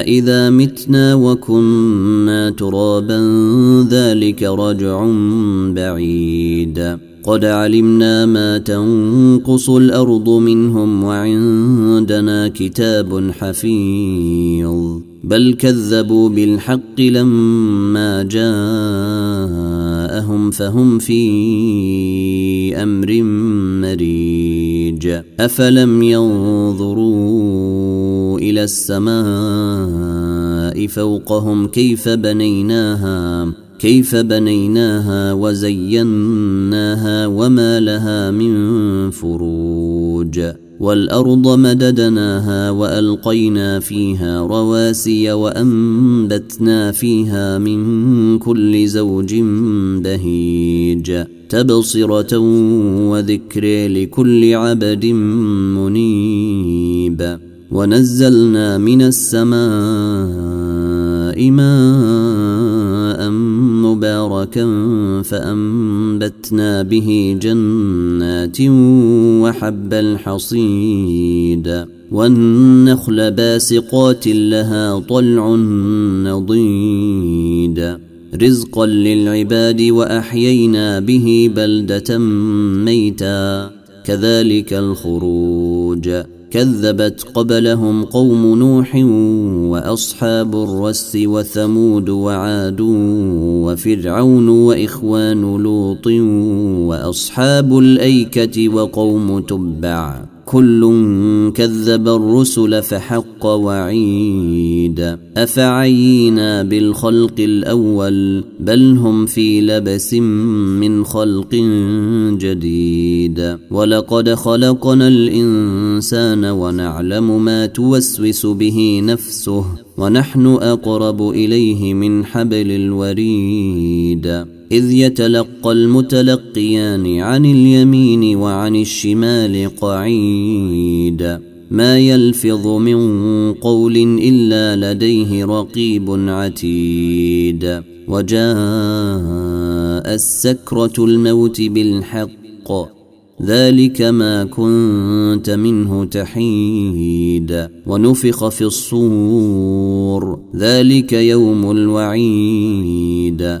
أإذا متنا وكنا ترابا ذلك رجع بعيد قد علمنا ما تنقص الأرض منهم وعندنا كتاب حفيظ بل كذبوا بالحق لما جاءهم فهم في أمر مريج أفلم ينظروا إلى السماء فوقهم كيف بنيناها كيف بنيناها وزيناها وما لها من فروج. والأرض مددناها وألقينا فيها رواسي وأنبتنا فيها من كل زوج بهيج. تبصرة وذكر لكل عبد منيب. ونزلنا من السماء ماء مباركا فأنبتنا به جنات وحب الحصيد والنخل باسقات لها طلع نضيد رزقا للعباد وأحيينا به بلدة ميتا كذلك الخروج كذبت قبلهم قوم نوح وأصحاب الرس وثمود وعاد وفرعون وإخوان لوط وأصحاب الأيكة وقوم تبع كل كذب الرسل فحق وعيد. أفعينا بالخلق الأول بل هم في لبس من خلق جديد. ولقد خلقنا الإنسان ونعلم ما توسوس به نفسه ونحن أقرب إليه من حبل الوريد. إذ يتلقى المتلقيان عن اليمين وعن الشمال قعيد. ما يلفظ من قول إلا لديه رقيب عتيد. وجاء السكرة الموت بالحق. ذلك ما كنت منه تحيد. ونفخ في الصور. ذلك يوم الوعيد.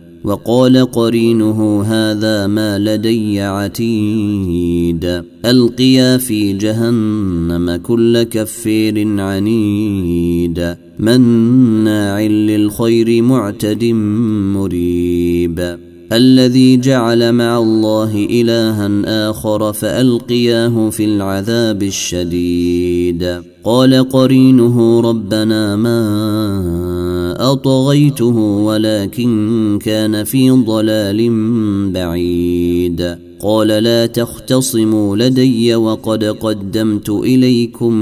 وقال قرينه هذا ما لدي عتيد. ألقيا في جهنم كل كفير عنيد. مناع للخير معتد مريب. الذي جعل مع الله إلها آخر فألقياه في العذاب الشديد. قال قرينه ربنا ما أطغيته ولكن كان في ضلال بعيد. قال لا تختصموا لدي وقد قدمت إليكم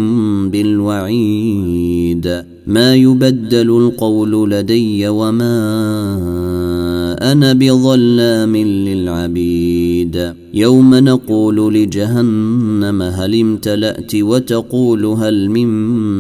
بالوعيد. ما يبدل القول لدي وما أنا بظلام للعبيد. يوم نقول لجهنم هل امتلأت وتقول هل من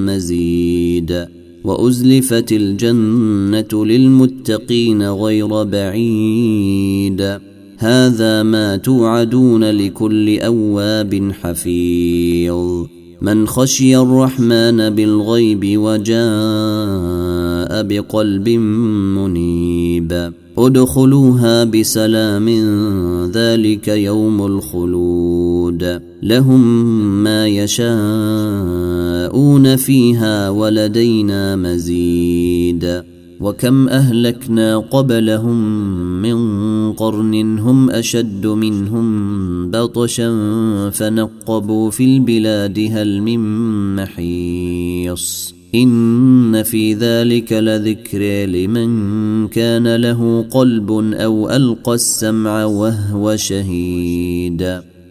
مزيد وأزلفت الجنة للمتقين غير بعيد. هذا ما توعدون لكل أواب حفيظ. من خشي الرحمن بالغيب وجاء بقلب منيب. ادخلوها بسلام ذلك يوم الخلود. لهم ما يشاءون فيها ولدينا مزيد وكم اهلكنا قبلهم من قرن هم اشد منهم بطشا فنقبوا في البلاد هل من محيص ان في ذلك لذكر لمن كان له قلب أو القى السمع وهو شهيد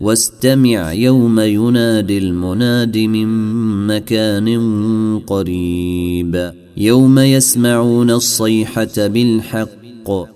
واستمع يوم ينادي المناد من مكان قريب. يوم يسمعون الصيحة بالحق.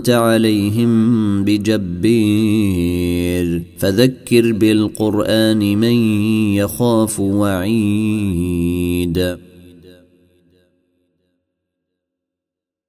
انت عليهم بجبير. فذكر بالقرآن من يخاف وعيد.